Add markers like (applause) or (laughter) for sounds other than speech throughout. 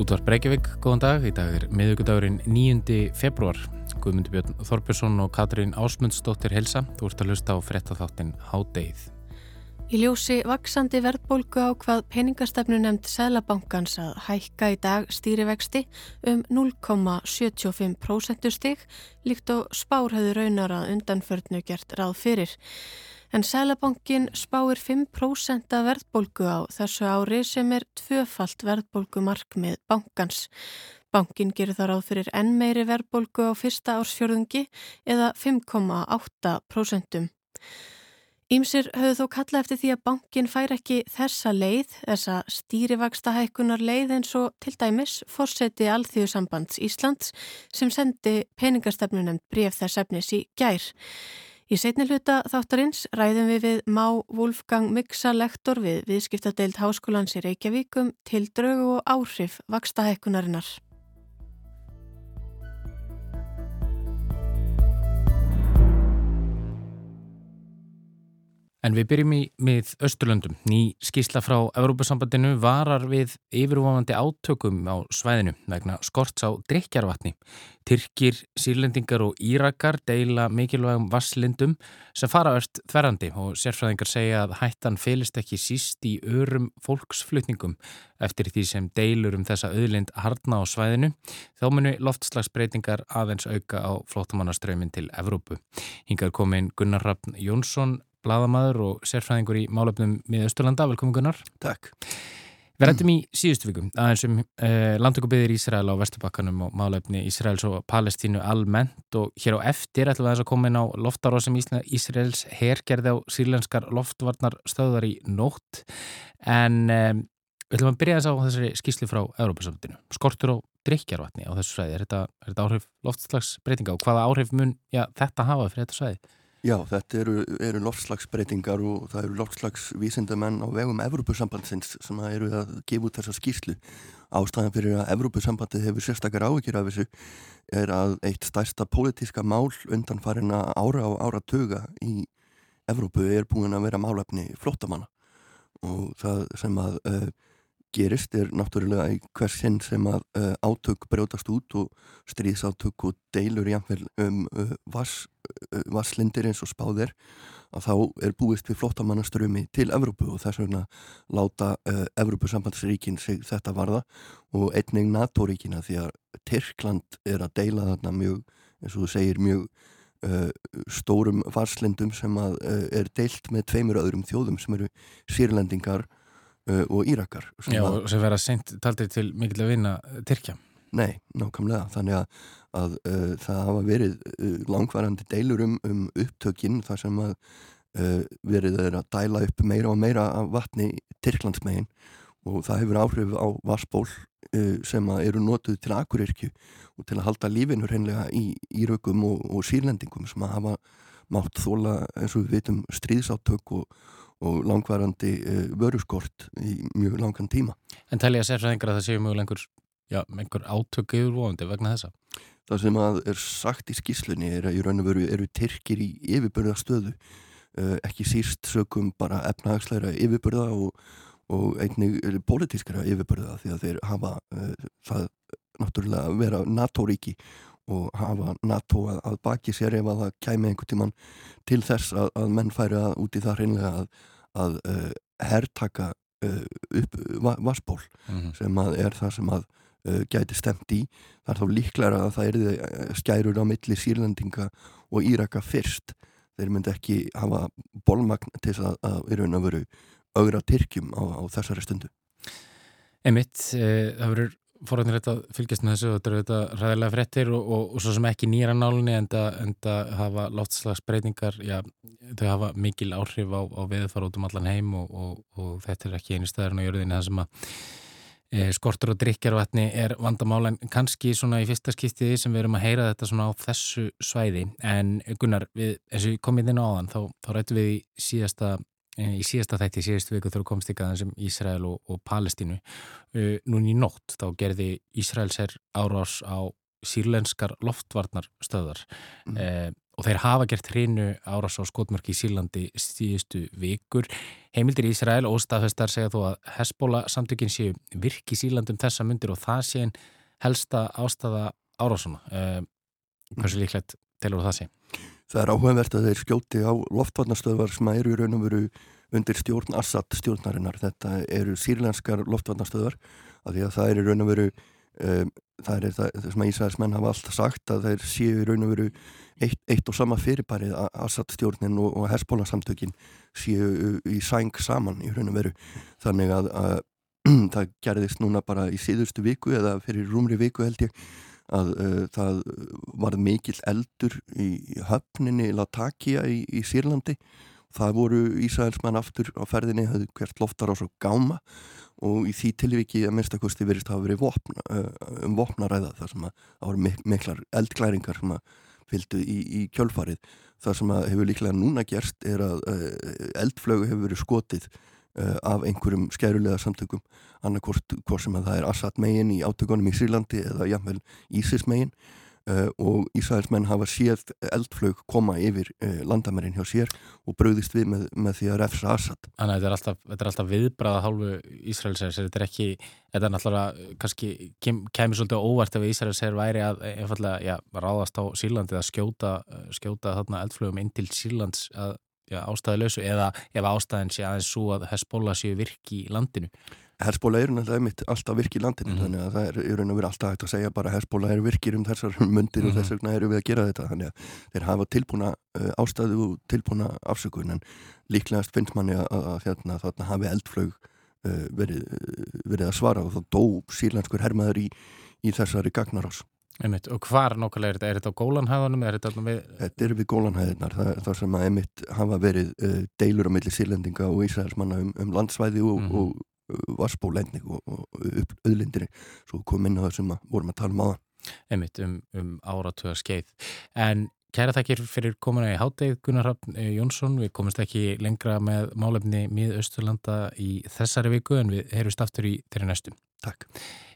Útvar Breykjavík, góðan dag. Í dag er miðugudagurinn 9. februar. Guðmundur Björn Þorbjörnsson og Katrín Ásmundsdóttir Helsa. Þú ert að lusta á frettatháttin Hádeið. Í ljósi vaksandi verðbólgu á hvað peningastefnu nefnd Sælabankans að hækka í dag stýrivexti um 0,75% stig líkt og spárhauður raunar að undanförnu gert ráð fyrir. En Sælabankin spáir 5% af verðbólgu á þessu ári sem er tvöfalt verðbólgu markmið bankans. Bankin gerir þar áð fyrir enn meiri verðbólgu á fyrsta ársfjörðungi eða 5,8%. Ímsir höfðu þó kalla eftir því að bankin fær ekki þessa leið, þessa stýrivaksta hækkunar leið eins og til dæmis fórseti Alþjóðsambands Íslands sem sendi peningastefnunemt bref þess efnis í gær. Í setni hluta þáttarins ræðum við við Má Wolfgang Miksa lektor við viðskiptadeild Háskólans í Reykjavíkum til draugu og áhrif vaksta hækkunarinnar. En við byrjum í mið Östurlöndum. Ný skísla frá Evrópusambandinu varar við yfirvofandi átökum á svæðinu vegna skorts á drikjarvatni. Tyrkir, sírlendingar og írakar deila mikilvægum vasslindum sem fara öll þverrandi og sérfræðingar segja að hættan felist ekki síst í örum fólksflutningum eftir því sem deilur um þessa auðlind harna á svæðinu. Þá munu loftslagsbreytingar aðeins auka á flótamannaströymin til Evrópu. Hingar komin Gunnar Raffn Jónsson bladamæður og sérfræðingur í málefnum miða Östurlanda. Velkomin Gunnar. Takk. Við rættum í síðustu vikum aðeins um eh, landtökubiðir Ísrael á Vesturbakkanum og málefni Ísraels og Palestínu almennt og hér á eftir ætlum við að koma inn á loftaróð sem Ísraels hergerði á sírlenskar loftvarnarstöðar í nótt en eh, við ætlum að byrja þess á þessari skýslu frá Európa-samtinu. Skortur og drikjarvatni á þessu svæði. Er þetta, er þetta áhrif loftslagsbreytinga og hvaða áhrif mun já, þetta hafa fyrir þetta svæði? Já, þetta eru, eru loftslagsbreytingar og það eru loftslagsvísindamenn á vegum Evrópusambandsins sem eru að gefa út þessa skýrslu. Ástæðan fyrir að Evrópusambandið hefur sérstakar áhyggjur af þessu er að eitt stærsta pólitíska mál undan farin að ára á ára tuga í Evrópu er búin að vera málefni flottamanna og það sem að uh, gerist er náttúrulega í hvers sinn sem að uh, átök brjótast út og stríðsátök og deilur jáfnvel um uh, vass, uh, vasslindir eins og spáðir að þá er búist við flottamannaströmi til Evrópu og þess vegna láta Evrópusambandsríkin sig þetta varða og einning NATO-ríkina því að Tyrkland er að deila þarna mjög, eins og þú segir, mjög stórum varslindum sem að er deilt með tveimur öðrum þjóðum sem eru sírlendingar og Írakar Já, að, sem vera sent taldir til mikil að vinna Tyrkja. Nei, nákvæmlega, þannig að, að uh, það hafa verið uh, langvarandi deilur um, um upptökinn þar sem að verið er að dæla upp meira og meira af vatni Tyrklandsmegin. Og það hefur áhrif á vassból sem eru notuð til akurirkju og til að halda lífinu hreinlega í írökum og, og sírlendingum sem að hafa mátt þóla eins og við veitum stríðsátök og og langvarandi uh, vöruskort í mjög langan tíma. En telja sérfræðingar að það séu mjög lengur, já, einhver átöku yfirvofandi vegna þessa? Það sem að er sagt í skíslunni er að í raun og veru eru Tyrkir í yfirbörðastöðu, uh, ekki síst sökum bara efnahagsleira yfirbörða og, og einnig politískara yfirbörða því að þeir hafa það náttúrulega vera NATO-ríki og hafa NATO að, að baki sér ef að það kæmi einhvern tíman til þess að, að menn færi að úti það hreinlega að að uh, herrtaka uh, upp vassból mm -hmm. sem að er það sem að uh, gæti stemt í. Þar þá líklæra að það er skærur á milli sírlendinga og Íraka fyrst. Þeir myndi ekki hafa bólmagn til að, að vera að veru augra Tyrkjum á, á þessari stundu. Emitt, það verður rétt að fylgjast með þessu og þetta eru þetta ræðilega frettir og, og, og svo sem ekki nýra nálunni en það hafa láttslagsbreytingar, já, þau hafa mikil áhrif á, á veðfara út um allan heim og, og þetta er ekki einu staðarinn á jörðinni það sem að e, skortur og drikjarvatni er vandamála en kannski svona í fyrsta skiptiði sem við erum að heyra þetta svona á þessu svæði. En Gunnar, við, eins og við komum inn á áðan þá, þá rættum við í síðasta í síðasta þætti, í síðastu viku þurfa komst ykkur sem Ísrael og, og Palestínu uh, núni í nótt þá gerði Ísraels er árás á sírlenskar loftvarnarstöðar mm. uh, og þeir hafa gert hreinu árás á skotmörk í Sýrlandi stíðustu vikur. Heimildir í Ísrael og staðfestar segja þó að Hesbóla samtökin séu virk í Sýrlandum þessa myndir og það sé en helsta ástæða árásuna. Uh, hversu líklegt telur það sé? Það er áhugavert að þeir skjóti á loftvarnastöðvar sem eru í raun og veru undir stjórn Assad stjórnarinnar. Þetta eru sírlenskar loftvarnastöðvar af því að það er í raun og veru um, það er það, sem að Ísraelsmenn hafa alltaf sagt að þeir séu í raun og veru eitt, eitt og sama fyrirbærið að Assad stjórnin og, og Hezbollah samtökin séu í sæng saman í raun og veru þannig að, að (clears throat) það gerðist núna bara í síðustu viku eða fyrir rúmri viku held ég að uh, það var mikill eldur í höfninni Latakia í, í Sýrlandi. Það voru Ísraelsmann aftur á ferðinni hafði hvert loftar á svo gáma og í því tilviki að minnstakosti verist að hafa verið vopn, uh, um vopnaræða þar sem að það voru mik miklar eldklæringar sem að fylgdu í, í kjölfarið. Það sem að hefur líklega núna gerst er að uh, eldflögu hefur verið skotið af einhverjum skærulega samtökum annarkort hvort sem að það er Assad megin í átökunum í Sýrlandi eða jafnvel Ísis megin Uh, og Ísraelsmenn hafa séð eldflög koma yfir uh, landamærin hjá sér og bröðist við með, með því að refsa Assad. Þannig að þetta er alltaf, alltaf viðbræða hálfu Ísraelsers þetta er ekki, þetta er náttúrulega kannski kem, kemur svolítið óvart ef Ísraelser væri að einfallega já, ráðast á Sýrlandi að skjóta, skjóta þarna eldflögum inn til Sýrlands að ástæðilösu eða ef ástæðin sé aðeins svo að Hezbollah séu virki í landinu. Hezbollah eru náttúrulega alltaf virki í landinu mm -hmm. þannig að það er í raun og verið alltaf hægt að segja bara Hezbollah eru virkir um þessar mundir mm -hmm. og þess vegna eru við að gera þetta þannig að þeir hafa tilbúna uh, ástæðu og tilbúna afsökun en líklegast finnst manni að, að, að hérna, þarna hafi eldflög uh, verið, verið að svara og þá dó sílenskur hermaður í, í þessari gagnarás. Einmitt. Og hvar nákvæmlega er þetta? Er þetta á gólanhæðunum? Er þetta, við... þetta er við gólanhæðunar það sem að emitt hafa verið uh, deilur á milli sírlendinga og Ísraelsmanna um, um landsvæði og, mm -hmm. og varspólending og, og auðlindir svo kom inn á það sem að vorum að tala um aða Einmitt um, um áratuga skeið en kæra takkir fyrir komuna í háttegð Gunnar Raffn eh, Jónsson við komumst ekki lengra með málefni mið Östurlanda í þessari viku en við heyrumst aftur í þeirri næstum Takk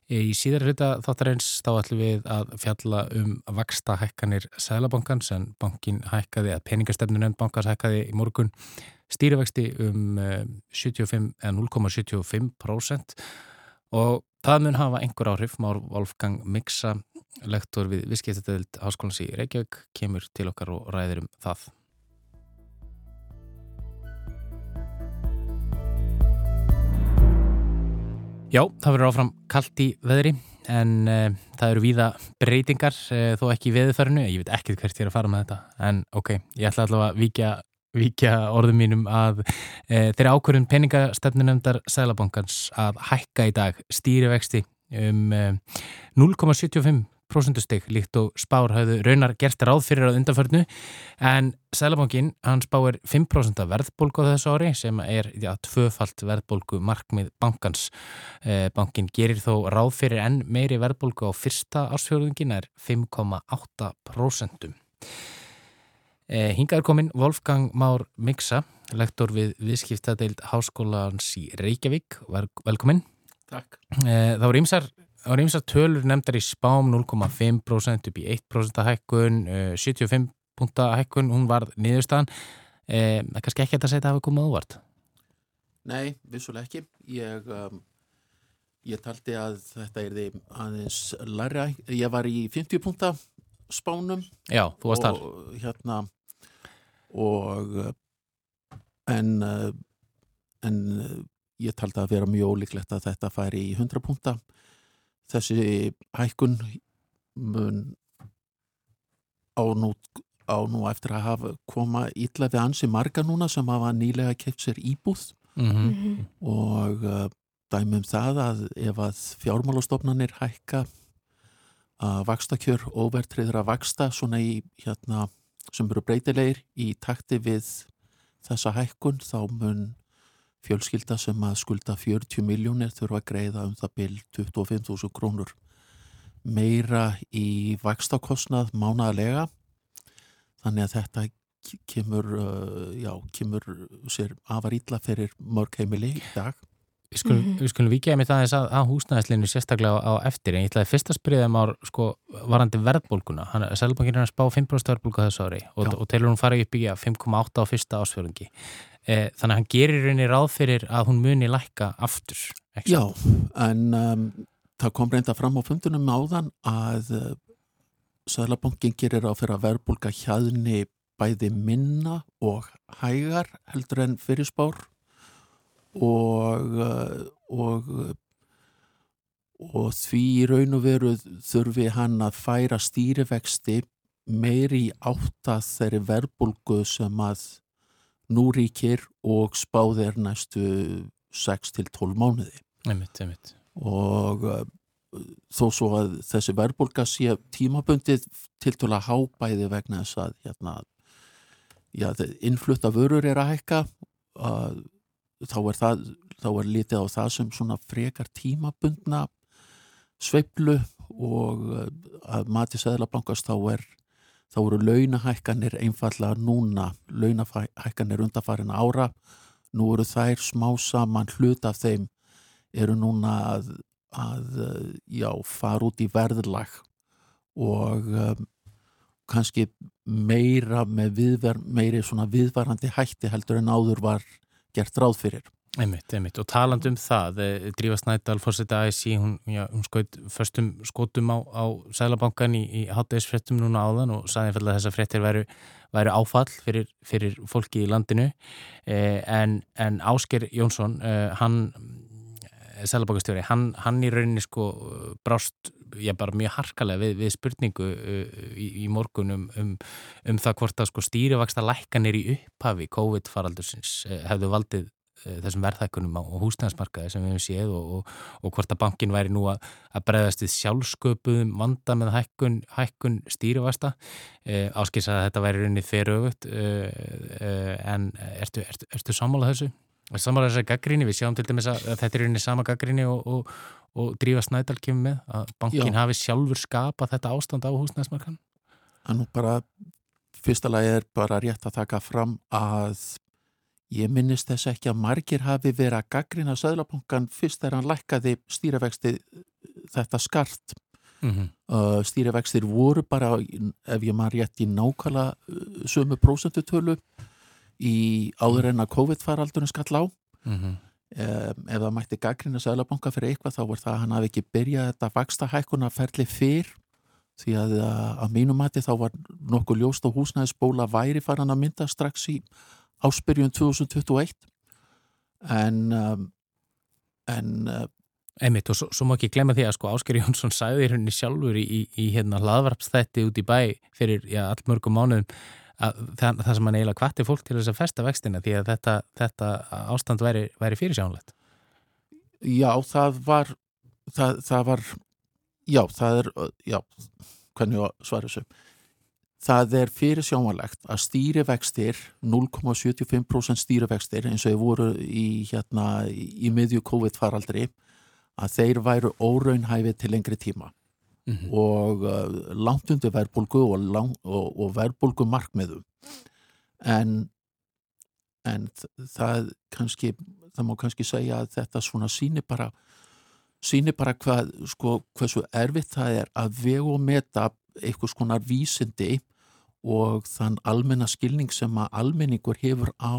Í síðar hluta þáttarins þá ætlum við að fjalla um vaksta hækkanir Sælabankans en bankin hækkaði, að peningastefnun en bankans hækkaði í morgun stýrivexti um 75, eh, 0,75% og það mun hafa einhver áhrif. Már Wolfgang Miksa, lektor við Viskeittadöld Háskólans í Reykjavík, kemur til okkar og ræðir um það. Já, það verður áfram kallt í veðri en uh, það eru víða breytingar uh, þó ekki í veðurfærinu, ég veit ekkert hvert ég er að fara með þetta en ok, ég ætla allavega að víkja víkja orðum mínum að e, þeirra ákvörðun peningastefnunemndar Sælabankans að hækka í dag stýrivexti um e, 0,75% stygg líkt og spár hafðu raunar gert ráð fyrir að undanförnu en Sælabankin hann spáir 5% verðbólgu á þessu ári sem er já, tvöfalt verðbólgu markmið bankans. E, bankin gerir þó ráð fyrir enn meiri verðbólgu á fyrsta ásfjörðungin er 5,8%. Eh, Hingaður kominn Wolfgang Már Miksa, lektor við viðskiptadeild Háskólans í Reykjavík. Velkomin. Takk. Eh, það voru ymsar, ymsar tölur nefndar í spám 0,5% upp í 1% hækkun, 75 punta hækkun, hún var niðurstaðan. Það er kannski ekki að segja að það hafi komið ávart? Nei, vissuleg ekki. Ég, um, ég taldi að þetta er því aðeins larra. Ég var í 50 punta spánum. Já, þú varst þar. Hérna og en en ég taldi að vera mjög ólíklegt að þetta færi í 100 punta þessi hækkun mun á nú, á nú eftir að hafa koma ítla við ansi marga núna sem hafa nýlega keitt sér íbúð mm -hmm. og uh, dæmum það að ef að fjármálastofnanir hækka að vakstakjör óvertriður að vaksta svona í hérna sem eru breytilegir í takti við þessa hækkun þá mun fjölskylda sem að skulda 40 miljónir þurfa að greiða um það byl 25.000 krónur meira í vakstakostnað mánaðlega þannig að þetta kemur, uh, já, kemur sér afar ítla fyrir mörg heimili í dag Við skulum, mm -hmm. skulum vikið með það þess að, að húsnæðislinu sérstaklega á, á eftir en ég ætlaði fyrst að spyrja þeim á sko, varandi verðbólguna. Sælubankinn er að spá 5% verðbólgu þessu ári og, og telur hún farið upp í 5,8 á fyrsta ásfjörungi. E, þannig að hann gerir rauninni ráð fyrir að hún muni lækka aftur. Já, en um, það kom reynda fram á fundunum áðan að uh, Sælubankinn gerir ráð fyrir að verðbólga hjaðni bæði minna og hægar heldur en fyrirspár og, uh, og, og því í raun og veru þurfi hann að færa stýrivexti meiri átta þeirri verbulgu sem að nú ríkir og spáðir næstu 6-12 mánuði. Einmitt, einmitt. Og uh, þó svo að þessi verbulga sé tímabundið til til að hábæði vegna þess að hérna, já, innflutta vörur er að hækka að þá er, það, þá er litið á það sem svona frekar tímabundna sveiblu og eh, að mati Sæðlabankast þá er þá eru launahækkanir einfallega núna launahækkanir undarfarin ára nú eru þær smá saman hlut af þeim eru núna að, að já, fara út í verðlag og um, kannski meira með viðver, meiri svona viðvarandi hætti heldur en áður var gert ráð fyrir. Einmitt, einmitt. Og taland um það, eh, Drífa Snædal, fórsetta ASI, hún, hún skoit förstum skotum á, á Sælabankan í, í háttegisfrettum núna áðan og saði að þessar frettir væru, væru áfall fyrir, fyrir fólki í landinu. Eh, en, en Ásker Jónsson, eh, hann, eh, Sælabankastjóri, hann, hann í rauninni sko brást ég bara mjög harkalega við, við spurningu uh, í, í morgunum um, um það hvort að sko stýrivaksta lækkanir í upphafi COVID-faraldursins uh, hefðu valdið þessum verðhækkunum á húsnæðansmarkaði sem við hefum séð og, og, og hvort að bankin væri nú að, að bregðast við sjálfsköpuðum vanda með hækkun, hækkun stýrivaksta áskils að þetta væri raunnið fyrir ögut en ertu, ertu, ertu sammálað þessu? Samála þessari gaggríni, við sjáum til dæmis að þetta er rauninni sama gaggríni og, og, og Drífa Snædal kemur með að bankin Já. hafi sjálfur skapa þetta ástand á húsnæðismarkan. Það nú bara, fyrsta lagi er bara rétt að taka fram að ég minnist þess ekki að margir hafi verið að gaggrina Söðlabankan fyrst þegar hann lækkaði stýrivexti þetta skart. Mm -hmm. uh, stýrivextir voru bara, ef ég maður rétt í nákvæmlega uh, sömu prósentutölu í áður en að COVID-faraldunum skall á mm -hmm. um, ef það mætti gaggrina Sælabanka fyrir eitthvað þá var það að hann hafi ekki byrjað þetta vaksta hækkuna ferli fyrr því að að mínum mati þá var nokkuð ljóst og húsnæðisbóla væri faran að mynda strax í áspyrjun 2021 en um, en uh, Einmitt og svo, svo má ekki glemja því að sko Ásker Jónsson sæði henni sjálfur í, í, í hérna hlaðvarpstætti út í bæ fyrir já, allt mörgum mánuðum það, það sem hann eiginlega kvatti fólk til þess að festa vextina því að þetta, þetta ástand væri, væri fyrirsjánlegt Já, það var það, það var já, það er já, hvernig svaru þessu það er fyrirsjánlegt að stýrivextir 0,75% stýrivextir eins og þau voru í hérna í, miðju COVID faraldri að þeir væru óraunhæfið til lengri tíma mm -hmm. og uh, langt undir verbulgu og, og, og verbulgu markmiðum en, en það kannski, það má kannski segja að þetta svona síni bara síni bara hvað, sko, hversu erfitt það er að vega og meta eitthvað skonar vísindi og þann almenna skilning sem að almenningur hefur á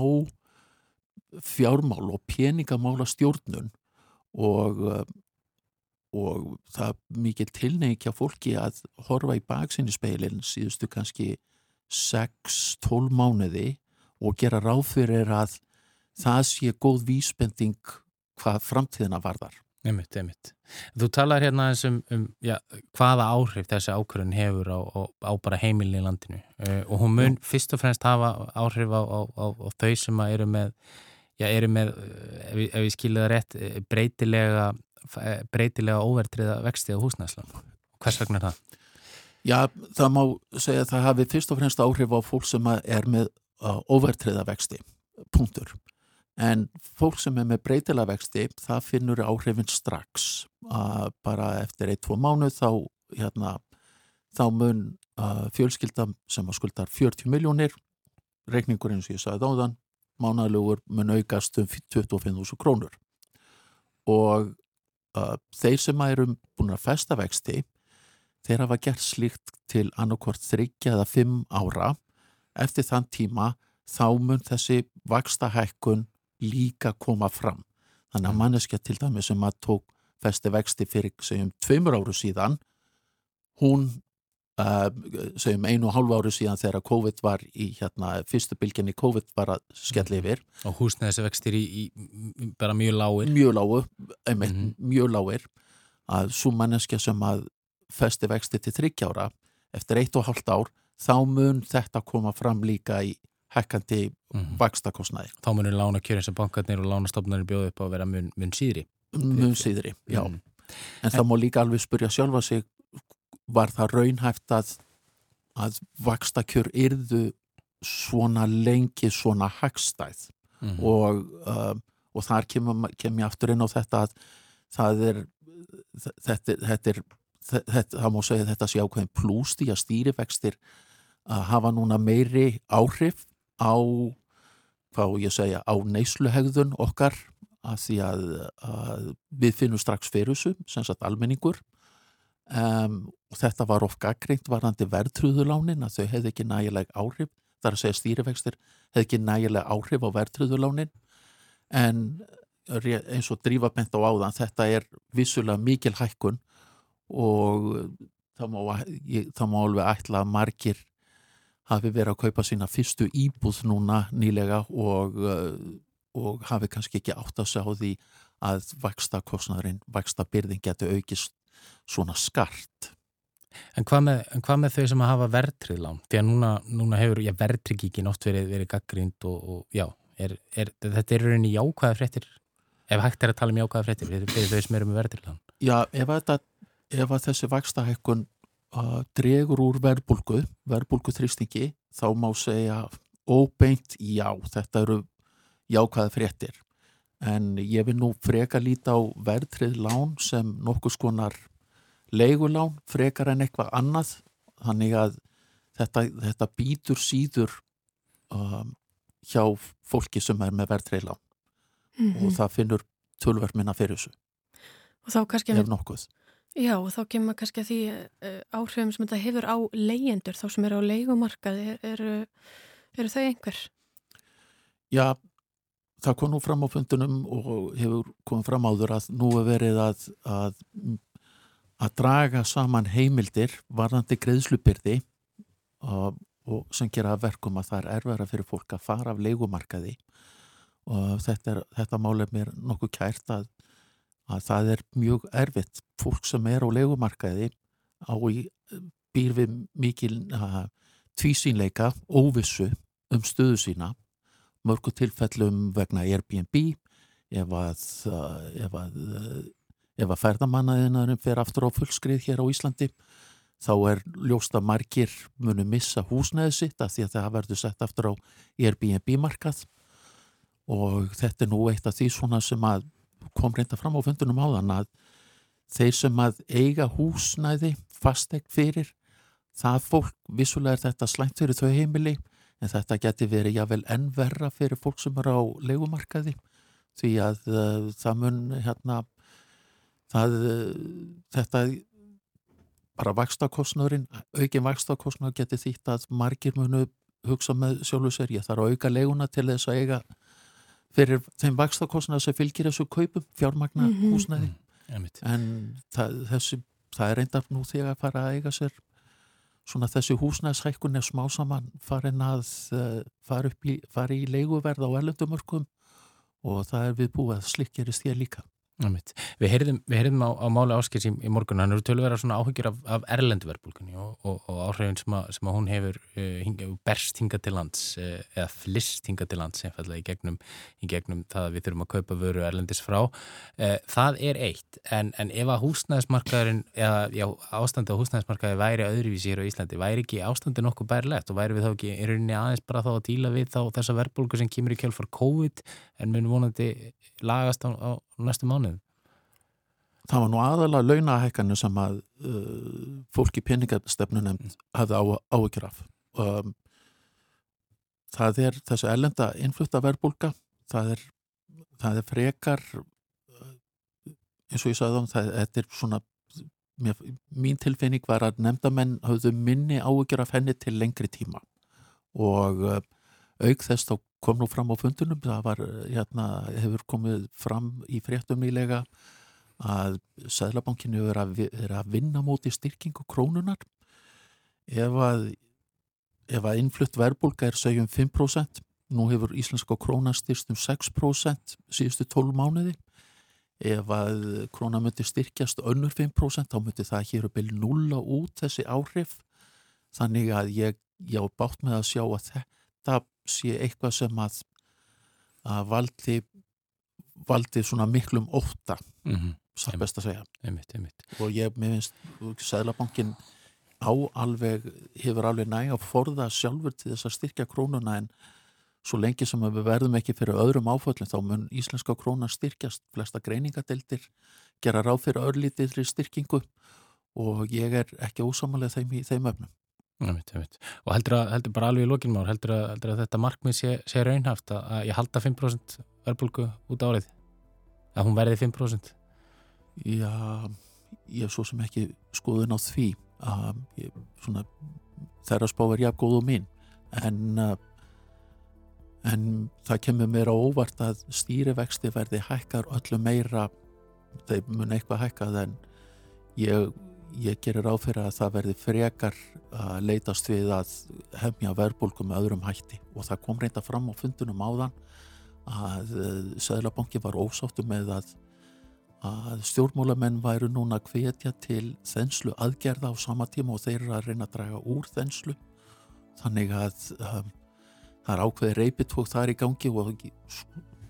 fjármál og peningamála stjórnun og uh, og það er mikið tilneikja fólki að horfa í baksinni speilin síðustu kannski 6-12 mánuði og gera ráð fyrir að það sé góð vísbending hvað framtíðina varðar. Einmitt, einmitt. Þú talar hérna um, um já, hvaða áhrif þessi ákvörðun hefur á, á, á bara heimilin í landinu uh, og hún mun fyrst og fremst hafa áhrif á, á þau sem eru með, já, eru með ef, ef ég skilja það rétt, breytilega Eh, breytilega óvertriða vexti á húsnæðslan. Hvers vegna er það? Já, það má segja að það hafi fyrst og fremst áhrif á fólk sem er með óvertriða vexti, punktur. En fólk sem er með breytilega vexti, það finnur áhrifin strax. Bara eftir ein, tvo mánu þá, hérna, þá mun fjölskylda sem skuldar 40 miljónir, reikningur eins og ég sagði áðan, mánalugur mun aukast um 25.000 krónur og uh, þeir sem eru búin að festa vexti þeir hafa gert slíkt til annarkvort þryggja eða fimm ára eftir þann tíma þá mun þessi vaksta hækkun líka koma fram. Þannig að manneskja til dæmi sem að tók festi vexti fyrir segjum tveimur áru síðan hún uh, segjum einu og hálfu áru síðan þegar COVID var í hérna fyrstu bylginni COVID var að skell yfir. Og húsnæðis vextir í, í bara mjög lágir. Mjög lágu, einmitt, Mhm. mjög lágir. Að svo manneskja sem að festi vexti til þryggjára eftir eitt og hálft ár þá mun þetta koma fram líka í hækkandi Mhm. vakstakostnaði þá munir lána kjörin sem bankarnir og lánastofnarnir bjóðu upp á að vera mun, mun síðri mun síðri, já Mhm. en það má líka alveg spurja sjálfa sig var það raunhæft að að vakstakjör yrðu svona lengi svona hagstæð Mhm. og, um, og þar kemur kem ég aftur inn á þetta að það er þetta, þetta er þetta, það má segja þetta sé ákveðin plús því að stýrivextir að hafa núna meiri áhrif á hvað ég segja, á neysluhegðun okkar að því að, að við finnum strax fyrir þessu sem sagt almenningur. Um, og þetta var of gaggrind varandi verðtrúðulánin að þau hefði ekki nægileg áhrif þar að segja stýrivextir hefði ekki nægileg áhrif á verðtrúðulánin en eins og drífa bent á áðan þetta er vissulega mikil hækkun og það má, það má alveg ætla að margir hafi verið að kaupa sína fyrstu íbúð núna nýlega og, uh, og hafi kannski ekki átt að sjá því að vaksta kostnæðurinn, vaksta byrðin getur aukist svona skart. En hvað, með, með þau sem að hafa verðtrið lán? Því að núna, núna hefur já, verðtryggingin oft verið, verið gaggrind og, og já, er, er, þetta er rauninni jákvæða fréttir ef hægt er að tala um jákvæða fréttir fyrir, þau sem eru með verðtrið lán. Já, ef, þetta, ef þessi vaksta hækkun dregur úr verbulgu, verbulgu þrýstingi, þá má segja óbeint já, þetta eru jákvæða fréttir. En ég vil nú freka líta á verðtrið lán sem nokkuð skonar leigulán frekar en eitthvað annað þannig að þetta, þetta býtur síður um, hjá fólki sem er með verðtrið lán og það finnur tölverð minna fyrir þessu, Og þá kannski, ef nokkuð. Já, og þá kemur kannski að því uh, áhrifum sem þetta hefur á leyendur, þá sem eru á leigumarkaði, eru, eru þau einhver? Já, það kom nú fram á fundunum og hefur komið fram áður að nú er verið að, að, að draga saman heimildir varðandi greiðslubyrði og, og sem gera verkum að það er erfæra fyrir fólk að fara af leigumarkaði og þetta, er, þetta mál er mér nokkuð kært að, að það er mjög erfitt. Fólk sem er á leigumarkaði á í býr við mikil uh, tvísínleika, óvissu um stöðu sína. Mörgu tilfellum vegna Airbnb ef að, uh, að, uh, að ferðamannaðinaðurinn fer aftur á fullskrið hér á Íslandi þá er ljóst að margir munu missa húsnæði sitt af því að það verður sett aftur á Airbnb markað. Og þetta er nú eitt af því svona sem að kom reynda fram á fundunum áðan að þeir sem að eiga húsnæði fastegn fyrir það fólk, vissulega er þetta slæmt fyrir þau heimili en þetta geti verið jável enn verra fyrir fólk sem er á leigumarkaði því að uh, það mun hérna það, uh, þetta bara vakstakostnurinn, aukin vakstakostnur geti þýtt að margir munu hugsa með sjálfu sér, ég þarf að auka leiguna til þess að eiga fyrir þeim vakstakostnur sem fylgir þessu kaupum fjármagna mm -hmm. húsnæði Einmitt. en það, þessi, það er reyndar nú þegar að fara að eiga sér svona þessi húsnæðshækkun er smá saman farin að uh, fara, upp í, fara í leiguverð á erlendumörkum og það er við búið að slikk gerist hér líka. Við heyrðum, við heyrðum á, á máli áskils í, í morgun, hann eru tölvera svona áhyggjur af, af erlenduverbulgunni og, og, og áhrifin sem, að, sem að hún hefur uh, hinga, berst hinga til lands uh, eða flist hinga til lands einfallega í gegnum, í gegnum það að við þurfum að kaupa vöru erlendis frá. Uh, það er eitt, en, en ef að húsnæðismarkaðurinn eða já, ástandi á húsnæðismarkaði væri öðruvísi hér á Íslandi, væri ekki ástandi nokkuð bærilegt? Og væri við þá ekki í rauninni aðeins bara þá að díla við þá þessa verbulgu sem kemur í kjölfar COVID en mun vonandi lagast á, á næstu mánuðum. Það var nú aðalega launahækanu sem að uh, fólk í peningastefnunum hafði á, áhyggjur af. Um, það er þessu ellenda innflutta verbulga, það er, það er frekar uh, eins og ég sagði þá, þetta er svona mér, mín tilfinning var að nefndamenn hafðu minni áhugjur af henni til lengri tíma og uh, auk þess þá kom nú fram á fundunum, það var hérna, hefur komið fram í fréttum nýlega að Sæðlabankinu er er að vinna móti styrkingu krónunar ef að ef að innflutt verbulga er segjum 5% nú hefur íslenska króna styrst um 6% síðustu 12 mánuði. Ef að króna myndi styrkjast önnur 5% þá myndi það hér að byrja nulla út þessi áhrif. Þannig að ég, ég á bátt með að sjá að þetta sé eitthvað sem að, að valdi valdi svona miklum óta mm -hmm. satt best að segja einmitt, einmitt. og ég, finnst Sæðlabankin á alveg hefur alveg næg að forða sjálfur til þess að styrkja krónuna en svo lengi sem við verðum ekki fyrir öðrum áföllin þá mun íslenska króna styrkjast flesta greiningadeildir gera ráð fyrir örlítið styrkingu og ég er ekki ósamalega þeim í þeim öfnum Veit, veit. og heldur, að, heldur bara alveg í lókinmár heldur, heldur að þetta markmið sé, sé raunhaft að, ég halda 5% verðbólgu út árið? Að hún verði 5% Já, ég er svo sem ekki skoðun á því að ég, svona, þeirra spá er jágóð og mín. En uh, en það kemur mér á óvart að stýrivexti verði hækkar öllu meira þeir mun eitthvað hækkað en ég ég gerir áfyrir að það verði frekar að leitast við að hefja verbulgum með öðrum hætti. Og það kom reynda fram á fundunum áðan að eh, Söðlabanki var ósáttu með að, að stjórnmólamenn væru núna hvetja til þenslu aðgerða á sama tíma og þeir eru að reyna að draga úr þenslu. Þannig að um, það er ákveði reypitók þar í gangi og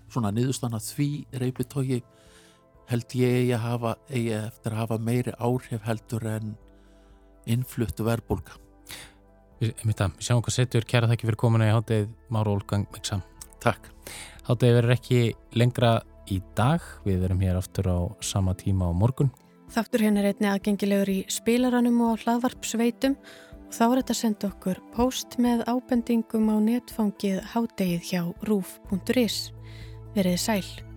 svona niðurstanna því reypitóki held ég að hafa, eigi eftir að hafa meiri áhrif heldur en innfluttu verbulga. Við, við sjáum hvað setur, kæra þakki fyrir komuna í háttegið Máru Olgang Miksam. Takk. Háttegið verður ekki lengra í dag, við verum hér aftur á sama tíma á morgun. Þáttur hérna er einni aðgengilegur í spilaranum og hlaðvarpsveitum og þá er þetta að senda okkur post með ábendingum á netfangið háttegið hjá rúf.is. Verið sæl.